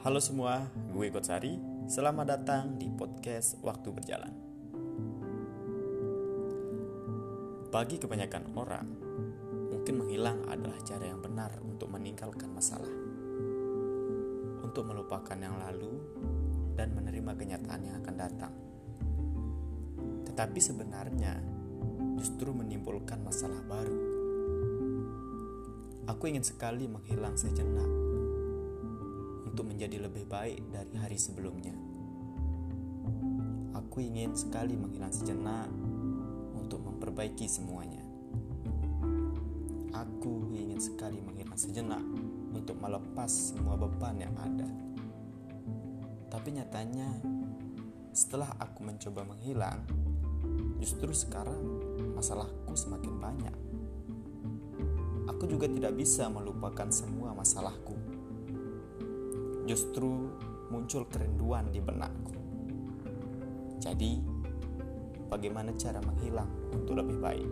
Halo semua, gue Kotsari. Selamat datang di podcast Waktu Berjalan. Bagi kebanyakan orang, mungkin menghilang adalah cara yang benar untuk meninggalkan masalah. Untuk melupakan yang lalu dan menerima kenyataan yang akan datang. Tetapi sebenarnya justru menimbulkan masalah baru. Aku ingin sekali menghilang sejenak menjadi lebih baik dari hari sebelumnya. Aku ingin sekali menghilang sejenak untuk memperbaiki semuanya. Aku ingin sekali menghilang sejenak untuk melepas semua beban yang ada. Tapi nyatanya, setelah aku mencoba menghilang, justru sekarang masalahku semakin banyak. Aku juga tidak bisa melupakan semua masalahku. Justru muncul kerinduan di benakku. Jadi, bagaimana cara menghilang untuk lebih baik?